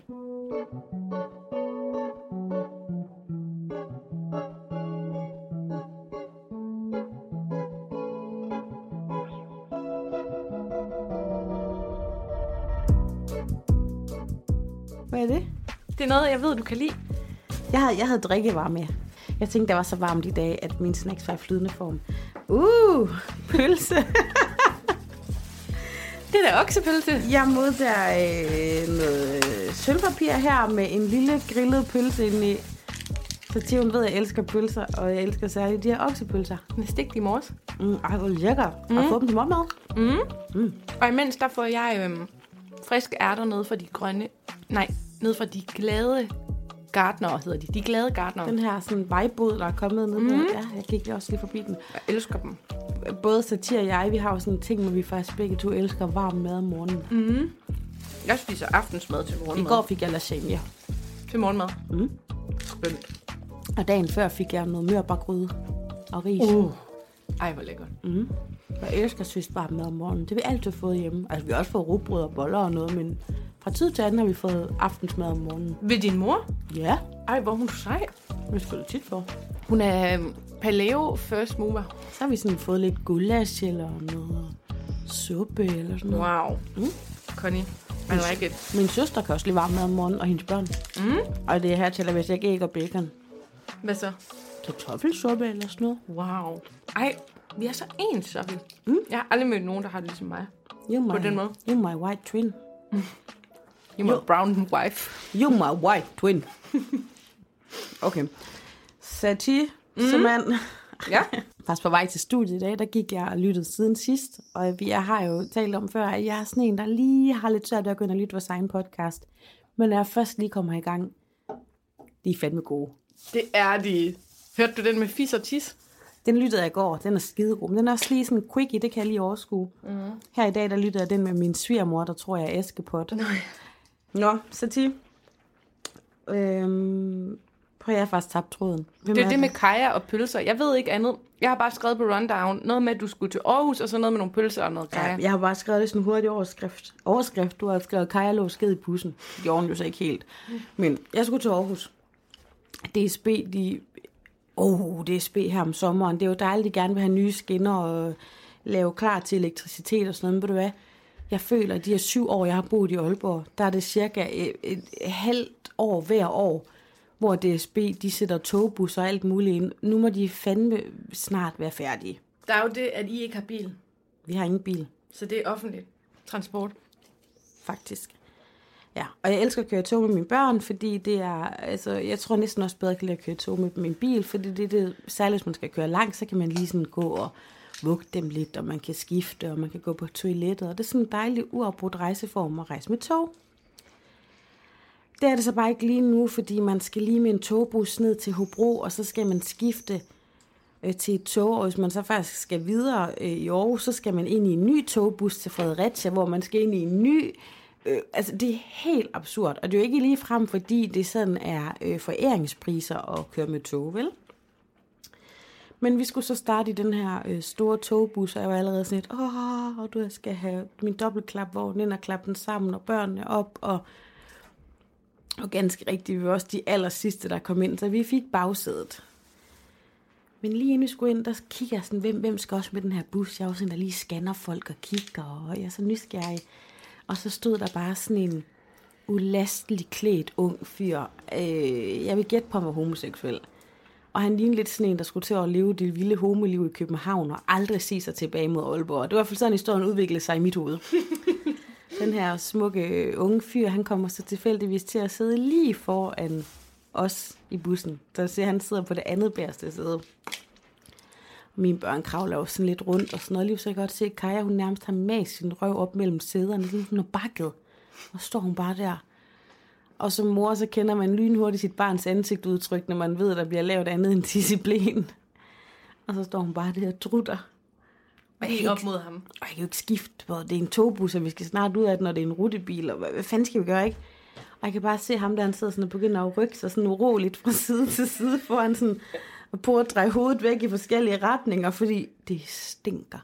Noget, jeg ved, du kan lide. Jeg havde, jeg havde drikkevarer med. Jeg tænkte, det var så varmt i dag, at min snacks var i flydende form. Uh, pølse. Det er da oksepølse. Jeg modtager øh, noget øh, sølvpapir her med en lille grillet pølse inde i. Så Tion ved, at jeg elsker pølser, og jeg elsker særligt de her oksepølser. Er stegt i morges. Mm, ej, hvor lækker. Mm. Du fået dem til morgenmad? Mm. Mm. Og imens der får jeg øhm, friske ærter ned fra de grønne... Nej, ned fra de glade gardnere, hedder de. De glade gardnere. Den her sådan vejbod, der er kommet ned. Mm. Ja, jeg gik også lige forbi den. Jeg elsker dem. Både Satir og jeg, vi har jo sådan en ting, hvor vi faktisk begge to elsker varm mad om morgenen. Mm. Jeg spiser aftensmad til I morgenmad. går fik jeg lasagne. Til morgenmad. Mm. Skønt. Og dagen før fik jeg noget mørbærgryde og ris. Uh. Ej, hvor lækkert. Mm. Jeg elsker sidst varm mad om morgenen. Det har vi altid fået hjemme. Altså, vi har også fået rugbrød og boller og noget, men fra tid til anden har vi fået aftensmad om morgenen. Ved din mor? Ja, Ej, hvor hun sej. det skulle tit for. Hun er øhm, paleo first mover. Så har vi sådan fået lidt gulasch eller noget suppe eller sådan noget. Wow. Mm. Connie, I like it. Min søster kan også lide varm mad om morgenen, og hendes børn. Mm. Og det er her til, at hvis jeg ikke æg og bacon. Hvad så? Kartoffelsuppe eller sådan noget. Wow. Ej, vi er så ens, Sofie. Mm. Jeg har aldrig mødt nogen, der har det ligesom mig. You're my, På den måde. You're my white twin. You my Jo. brown wife. You're my white twin. okay. Sati, mm. mand. Ja. Faktisk på vej til studiet i dag, der gik jeg og lyttede siden sidst. Og vi- jeg har jo talt om før, at jeg er sådan en, der lige har lidt svært ved at gå ind og lytte vores egen podcast. Men når jeg først lige kommer i gang, de er fandme gode. Det er de. Hørte du den med fis og tis? Den lyttede jeg i går, den er skidegod. Men den er også lige sådan quickie, det kan jeg lige overskue. Mm. Her i dag, der lyttede jeg den med min svigermor, der tror jeg er Askepot. Nå, Sati. Øhm, prøv, jeg har faktisk tabt tråden. Hvem Det er det med kaja og pølser. Jeg ved ikke andet. Jeg har bare skrevet på rundown noget med, at du skulle til Aarhus, og så noget med nogle pølser og noget kaja. Ja, jeg har bare skrevet det sådan en hurtig overskrift. Overskrift, du har skrevet Kaja lå sked i bussen. Det gjorde hun jo så ikke helt. Men jeg skulle til Aarhus. DSB, de... Oh, DSB her om sommeren. Det er jo dejligt, at de gerne vil have nye skinner og lave klar til elektricitet og sådan noget. Men ved du hvad? Jeg føler, at de her syv år, jeg har boet i Aalborg, der er det cirka et, et, et halvt år hver år, hvor DSB, de sætter togbusser og alt muligt ind. Nu må de fandme snart være færdige. Der er jo det, at I ikke har bil. Vi har ingen bil. Så det er offentligt transport. faktisk. Ja, og jeg elsker at køre tog med mine børn, fordi det er, altså, jeg tror næsten også bedre, at jeg kan lide at køre tog med min bil, fordi det er det, særligt hvis man skal køre langt, så kan man lige sådan gå og vugge dem lidt, og man kan skifte, og man kan gå på toilettet, og det er sådan en dejlig uafbrudt rejseform at rejse med tog. Det er det så bare ikke lige nu, fordi man skal lige med en togbus ned til Hobro, og så skal man skifte øh, til et tog, og hvis man så faktisk skal videre øh, i Aarhus, så skal man ind i en ny togbus til Fredericia, hvor man skal ind i en ny... Øh, altså, det er helt absurd, og det er jo ikke lige frem, fordi det sådan er øh, foræringspriser at køre med tog, vel? Men vi skulle så starte i den her øh, store togbus, og jeg var allerede sådan lidt, åh, og du skal have min dobbeltklapvogn ind og klappe den sammen, og børnene op, og, og ganske rigtigt, vi var også de aller sidste, der kom ind, så vi fik bagsædet. Men lige inden vi skulle ind, der kigger jeg sådan, hvem, hvem skal også med den her bus? Jeg er jo sådan, der lige scanner folk og kigger, og jeg er så nysgerrig. Og så stod der bare sådan en ulastelig klædt ung fyr. Øh, jeg vil gætte på, at han var homoseksuel. Og han lignede lidt sådan en, der skulle til at leve det vilde homoliv i København, og aldrig se sig tilbage mod Aalborg. Det var i hvert fald sådan, historien udviklede sig i mit hoved. Den her smukke øh, unge fyr, han kommer så tilfældigvis til at sidde lige foran os i bussen. Så ser han sidder på det andet bæreste sæde. Mine børn kravler jo sådan lidt rundt og sådan noget. Lige så jeg kan godt se, at Kaja, hun nærmest har med sin røv op mellem sæderne, sådan sådan bakket. Og står hun bare der. Og som mor, så kender man lynhurtigt sit barns ansigtudtryk, når man ved, at der bliver lavet andet end disciplin. Og så står hun bare der og drutter. Og helt op mod ham. Og jeg kan jo ikke skifte på, det er en togbus, og vi skal snart ud af det, når det er en rutebil, og hvad, hvad fanden skal vi gøre, ikke? Og jeg kan bare se ham, der han sidder sådan og begynder at rykke sig sådan uroligt fra side til side, foran sådan, og på at dreje hovedet væk i forskellige retninger, fordi det stinker.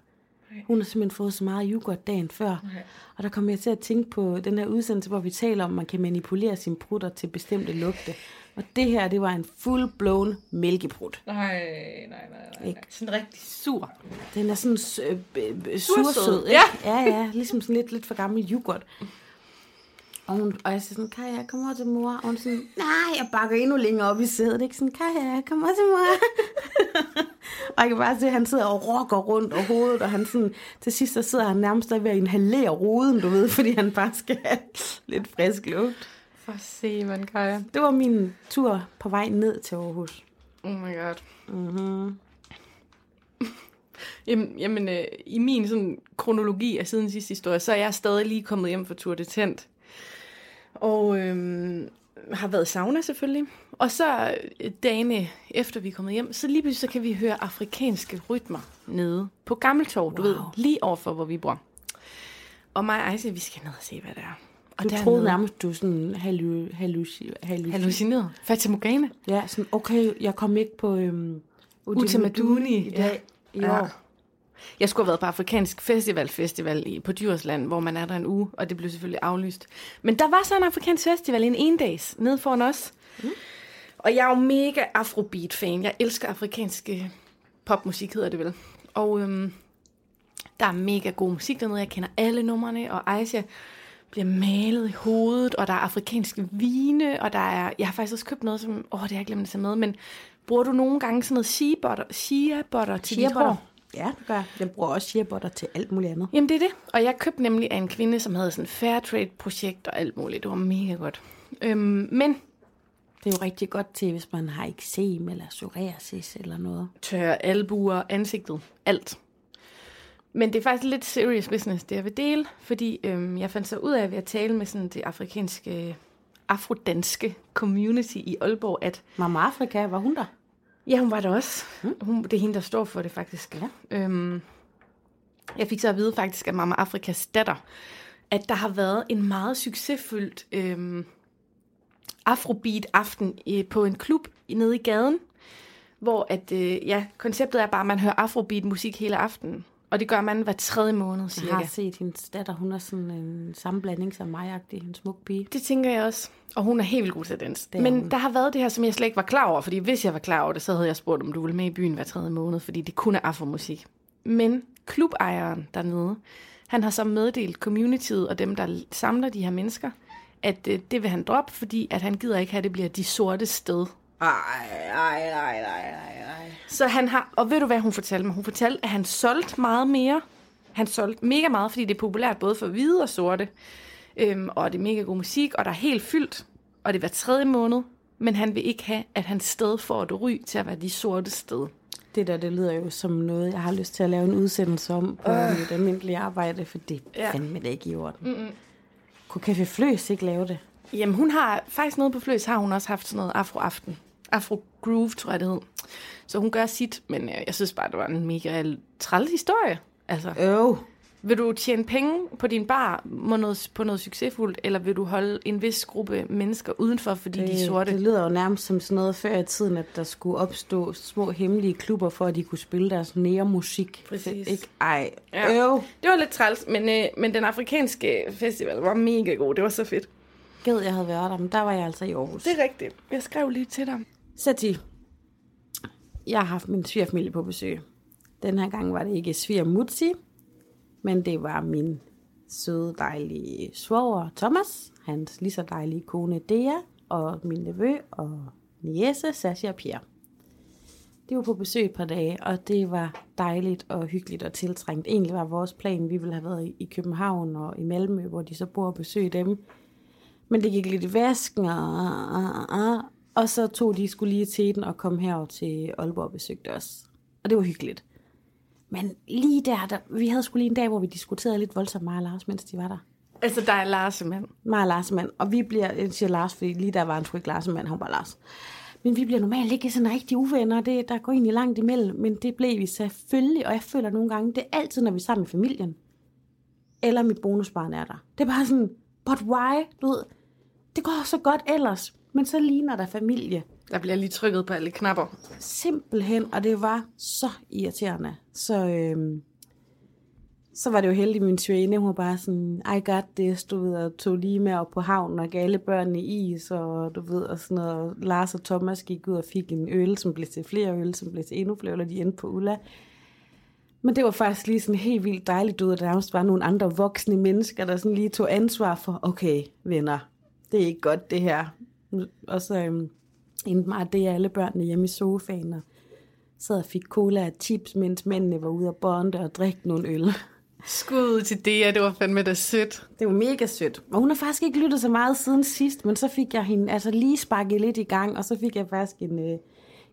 Hun har simpelthen fået så meget yoghurt dagen før. Okay. Og der kommer jeg til at tænke på den her udsendelse, hvor vi taler om, at man kan manipulere sine prutter til bestemte lugte. Og det her, det var en full-blown mælkeprut. Nej, nej, nej, nej. Ikke? Sådan rigtig sur. Den er sådan øh, øh, sursød, ikke? ja. ja, ja, ligesom sådan lidt, lidt for gammel yoghurt. Og, hun, og jeg siger sådan, Kaja, kom over til mor. Og hun sådan, nej, jeg bakker endnu længere op i sædet. Ikke sådan, Kaja, kom over til mor. og jeg kan bare se, at han sidder og rocker rundt og hovedet, og han sådan, til sidst så sidder han nærmest der ved at inhalere ruden, du ved, fordi han bare skal have lidt frisk luft. For se, man, Kaja. Det var min tur på vej ned til Aarhus. Oh my god. Mm-hmm. Jamen, jamen øh, i min sådan, kronologi af siden sidste historie, så er jeg stadig lige kommet hjem fra Tour de Tent. Og øhm, har været i sauna selvfølgelig. Og så øh, dagene efter vi er kommet hjem, så lige pludselig så kan vi høre afrikanske rytmer nede på Gammeltorv, wow. du ved, lige overfor, hvor vi bor. Og mig og Ejse, vi skal ned og se, hvad det er. Og Du dernede- troede nærmest, du sådan hallu, halluci, halluci, Hallucineret. Fata Morgana. Ja, sådan, okay, jeg kom ikke på øhm, Utamaduni, i dag. I Ja. Jeg skulle have været på Afrikansk Festival Festival i, på Djursland, hvor man er der en uge, og det blev selvfølgelig aflyst. Men der var så en afrikansk festival en en dags nede foran os. Mm. Og jeg er jo mega afrobeat-fan. Jeg elsker afrikansk øh, popmusik, hedder det vel. Og øhm, der er mega god musik dernede. Jeg kender alle numrene, og Aisha bliver malet i hovedet, og der er afrikanske vine, og der er... Jeg har faktisk også købt noget, som... Åh, det har jeg glemt at tage med, men bruger du nogle gange sådan noget shea butter, shea butter til dit hår? Ja, det gør. Jeg bruger også shea butter til alt muligt andet. Jamen det er det. Og jeg købte nemlig af en kvinde, som havde sådan et fair trade projekt og alt muligt. Det var mega godt. Øhm, men Det er jo rigtig godt til, hvis man har eksem eller psoriasis eller noget. tørre albuer, ansigtet, alt. Men det er faktisk lidt serious business, det jeg vil dele, fordi øhm, jeg fandt så ud af ved at tale med sådan det afrikanske, afrodanske community i Aalborg, at Mama Afrika, var hun der? Ja, hun var der også. Hun, det er hende, der står for det faktisk. Ja. Øhm, jeg fik så at vide faktisk, at Mama Afrikas datter, at der har været en meget succesfyldt øhm, afrobeat-aften i, på en klub nede i gaden, hvor at, øh, ja, konceptet er bare, at man hører afrobeat-musik hele aftenen. Og det gør man hver tredje måned, Jeg cirka. har set hendes datter, hun er sådan en sammenblanding som mig en smuk pige. Det tænker jeg også. Og hun er helt vildt god til. Det Men hun. der har været det her, som jeg slet ikke var klar over. Fordi hvis jeg var klar over det, så havde jeg spurgt, om du ville med i byen hver tredje måned. Fordi det kun er afromusik. Men klubejeren dernede, han har så meddelt communityet og dem, der samler de her mennesker, at øh, det vil han droppe, fordi at han gider ikke have, at det bliver de sorte sted. Ej, ej, ej, ej, ej, ej. Så han har, og ved du hvad hun fortalte mig? Hun fortalte, at han solgte meget mere. Han solgte mega meget, fordi det er populært både for hvide og sorte. Øhm, og det er mega god musik, og der er helt fyldt. Og det er hver tredje måned. Men han vil ikke have, at hans sted får et ry til at være de sorte sted. Det der, det lyder jo som noget, jeg har lyst til at lave en udsendelse om på øh. mit almindelige arbejde, for det er Ja. fandme da ikke i orden. Mm-mm. Kunne Café Fløs ikke lave det? Jamen hun har, faktisk noget på Fløs har hun også haft sådan noget afro-aften. Afro-groove, tror jeg det hed. Så hun gør sit, men øh, jeg synes bare, det var en mega træls historie. Altså. Øv. Vil du tjene penge på din bar på noget, på noget succesfuldt, eller vil du holde en vis gruppe mennesker udenfor, fordi de er sorte? det lyder jo nærmest som sådan noget før i tiden, at der skulle opstå små hemmelige klubber, for at de kunne spille deres nære-musik. Præcis. Ikke? Ej, Ja. øv. Det var lidt træls, men, øh, men den afrikanske festival var mega god. Det var så fedt. Gad, jeg havde været der, men der var jeg altså i Aarhus. Det er rigtigt. Jeg skrev lige til dig. Sati, jeg har haft min svigerfamilie på besøg. Den her gang var det ikke svigermutsi, men det var min søde, dejlige svoger Thomas, hans lige så dejlige kone Dea, og min nevø og niece Sasha og Pierre. De var på besøg et par dage, og det var dejligt og hyggeligt og tiltrængt. Egentlig var vores plan, vi ville have været i- København og i Malmø, hvor de så bor og besøg dem. Men det gik lidt i vasken, og, og, og, og så tog de skulle lige til den og kom herover til Aalborg og besøgte os. Og det var hyggeligt. Men lige der, der vi havde skulle lige en dag, hvor vi diskuterede lidt voldsomt mig og Lars, mens de var der. Altså, der er Lars, mand. Mig og Lars, mand. Og vi bliver, jeg siger Lars, fordi lige der var han sgu ikke Lars, mand, han var Lars. Men vi bliver normalt ikke sådan rigtig uvenner, det, der går egentlig langt imellem, men det blev vi selvfølgelig, og jeg føler nogle gange, det er altid, når vi er sammen med familien, eller mit bonusbarn er der. Det er bare sådan, but why? Du ved, det går så godt ellers, men så ligner der familie. Der bliver lige trykket på alle knapper. Simpelthen, og det var så irriterende. Så, øhm, så var det jo heldigt, min svane, hun var bare sådan, I got this, du ved, og tog lige med op på havnen og gav alle børnene is, og du ved, og sådan noget. Og Lars og Thomas gik ud og fik en øl, som blev til flere øl, som blev til endnu flere øl, og de endte på Ulla. Men det var faktisk lige sådan helt vildt dejligt ud, at der nærmest var nogle andre voksne mennesker, der sådan lige tog ansvar for, okay, venner, det er ikke godt det her. Og så øhm, endte mig, det er alle børnene hjemme i sofaen, og sad og fik cola og chips, mens mændene var ude og bonde og drikke nogle øl. Skud til det, det var fandme da sødt. Det var mega sødt. Og hun har faktisk ikke lyttet så meget siden sidst, men så fik jeg hende altså lige sparket lidt i gang, og så fik jeg faktisk en, øh,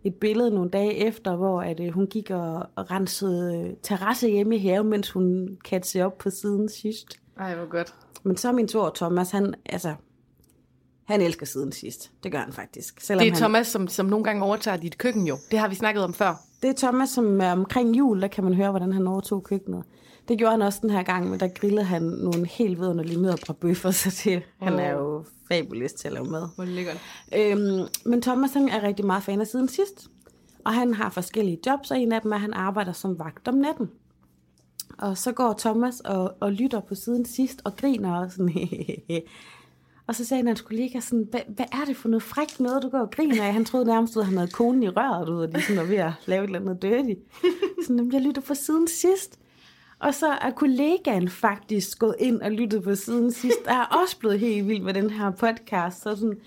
et billede nogle dage efter, hvor at, øh, hun gik og, rensede øh, terrasse hjemme i haven, mens hun kattede op på siden sidst. Ej, hvor godt. Men så min tor Thomas, han, altså, han elsker siden sidst. Det gør han faktisk. Selvom det er han, Thomas, som, som nogle gange overtager dit køkken jo. Det har vi snakket om før. Det er Thomas, som er omkring jul, der kan man høre, hvordan han overtog køkkenet. Det gjorde han også den her gang, men der grillede han nogle helt vidunderlige bøffer, så det, oh. han er jo fabulist til at lave mad. Hvor lækkert. Øhm, men Thomas han er rigtig meget fan af siden sidst. Og han har forskellige jobs, og en af dem er, at han arbejder som vagt om natten. Og så går Thomas og, og lytter på siden sidst og griner og sådan, Og så sagde han, hans kollega sådan, hvad, er det for noget frækt noget, du går og griner af? Han troede nærmest, at han havde konen i røret ud, og de sådan var ved at lave et eller andet dirty. Sådan, jeg lytter på siden sidst. Og så er kollegaen faktisk gået ind og lyttet på siden sidst, og er også blevet helt vild med den her podcast. Så sådan,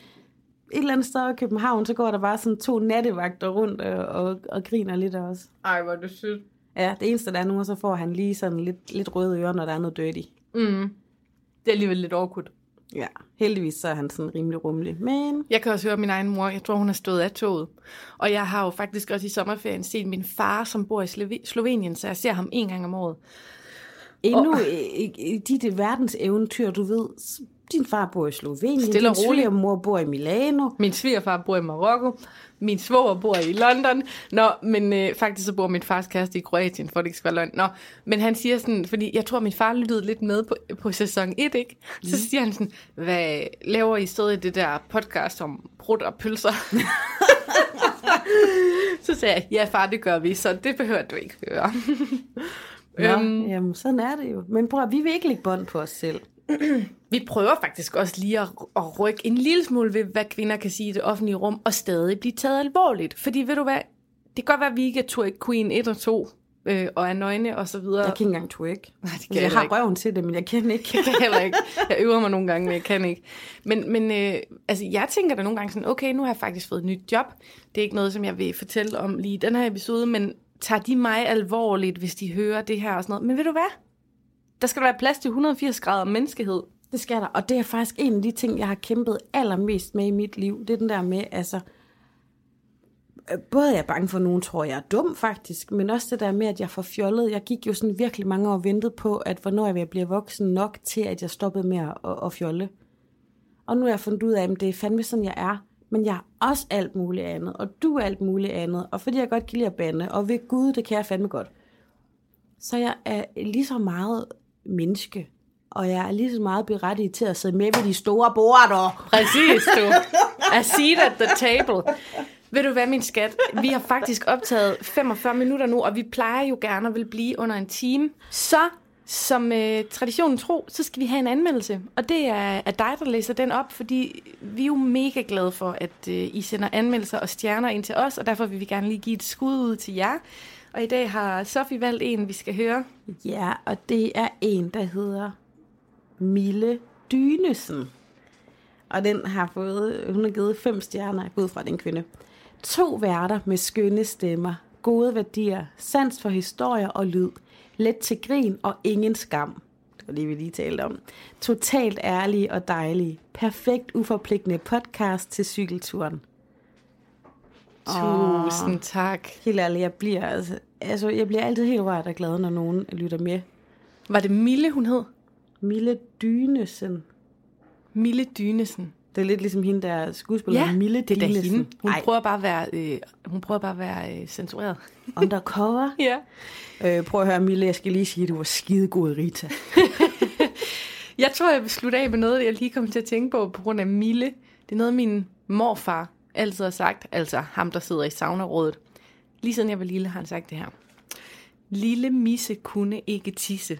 et eller andet sted i København, så går der bare sådan to nattevagter rundt og, og, og griner lidt også. Ej, hvor er det sødt. Ja, det eneste der er nu, så får han lige sådan lidt, lidt røde ører, når der er noget dirty. Mm. Det er alligevel lidt awkward. Ja, heldigvis så er han sådan rimelig rummelig. Men... Jeg kan også høre min egen mor, jeg tror hun har stået af toget. Og jeg har jo faktisk også i sommerferien set min far, som bor i Slovenien, så jeg ser ham en gang om året. Endnu og... i, i dit verdens eventyr, du ved, din far bor i Slovenien, Stille din svigermor bor i Milano. Min svigerfar bor i Marokko, min svoger bor i London. Nå, men øh, faktisk så bor min fars kæreste i Kroatien, for det ikke skal være løgn. Nå, men han siger sådan, fordi jeg tror, min far lyttede lidt med på, på sæson 1, ikke? Så mm. siger han sådan, hvad laver I stadig det der podcast om brud og pølser? så sagde jeg, ja far, det gør vi, så det behøver du ikke høre. Nå, øhm, jamen, sådan er det jo. Men bror, vi vil ikke lægge bånd på os selv. vi prøver faktisk også lige at, at rykke en lille smule ved, hvad kvinder kan sige i det offentlige rum, og stadig blive taget alvorligt. Fordi ved du hvad, det kan godt være, at vi ikke er twerk queen 1 og 2, øh, og er nøgne og så videre. Jeg kan ikke engang twerk. Nej, det kan jeg, jeg har ikke. røven til det, men jeg kan ikke. jeg kan heller ikke. Jeg øver mig nogle gange, men jeg kan ikke. Men, men øh, altså, jeg tænker da nogle gange sådan, okay, nu har jeg faktisk fået et nyt job. Det er ikke noget, som jeg vil fortælle om lige i den her episode, men tager de mig alvorligt, hvis de hører det her og sådan noget. Men ved du hvad? Der skal være plads til 180 grader menneskehed. Det skal der, og det er faktisk en af de ting, jeg har kæmpet allermest med i mit liv. Det er den der med, altså, øh, både både jeg er bange for, at nogen tror, jeg er dum faktisk, men også det der med, at jeg får fjollet. Jeg gik jo sådan virkelig mange år og ventede på, at hvornår jeg vil blive voksen nok til, at jeg stoppede med at, at, at fjolle. Og nu har jeg fundet ud af, at det er fandme sådan, jeg er men jeg er også alt muligt andet, og du er alt muligt andet, og fordi jeg godt kan lide at bande, og ved Gud, det kan jeg fandme godt. Så jeg er lige så meget menneske, og jeg er lige så meget berettiget til at sidde med ved de store bord. Præcis, du. A seat at the table. Ved du hvad, min skat? Vi har faktisk optaget 45 minutter nu, og vi plejer jo gerne at vil blive under en time. Så som øh, traditionen tro, så skal vi have en anmeldelse. Og det er, er dig, der læser den op, fordi vi er jo mega glade for, at øh, I sender anmeldelser og stjerner ind til os, og derfor vil vi gerne lige give et skud ud til jer. Og i dag har Sofie valgt en, vi skal høre. Ja, og det er en, der hedder Mille Dynesen. Og den har fået, hun har givet fem stjerner, ud fra den kvinde. To værter med skønne stemmer, gode værdier, sans for historier og lyd – let til grin og ingen skam. Det var det, vi lige talte om. Totalt ærlige og dejlige. Perfekt uforpligtende podcast til cykelturen. Tusind oh, tak. Helt ærligt, jeg bliver, altså, altså, jeg bliver altid helt rørt og glad, når nogen lytter med. Var det Mille, hun hed? Mille Dynesen. Mille Dynesen. Det er lidt ligesom hende, der skuespiller ja, Mille det er hende. Hun Ej. prøver bare at være, øh, hun prøver bare at være øh, censureret. Undercover? ja. Øh, prøv at høre, Mille, jeg skal lige sige, at du var skidegod, Rita. jeg tror, jeg vil slutte af med noget, jeg lige kom til at tænke på, på grund af Mille. Det er noget, min morfar altid har sagt, altså ham, der sidder i saunarådet. Lige siden jeg var lille, har han sagt det her. Lille misse kunne ikke tisse.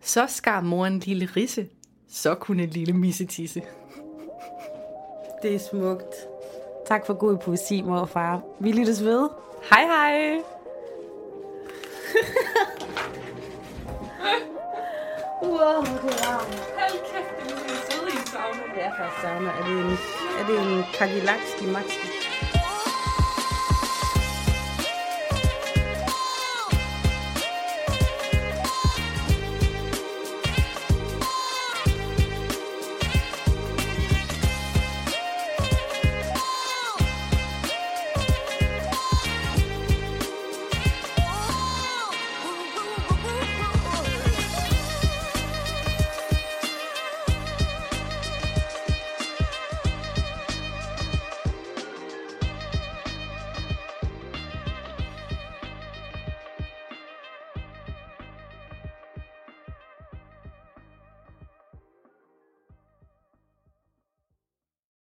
Så skar mor en lille risse. Så kunne en lille misse tisse. Det er smukt. Tak for god poesi, mor og far. Vi lyttes ved. Hej hej. Oh, det er varmt. Hold kæft, det vi sauna. Det er faktisk sauna. Er det en, er det en kakilakski maxi?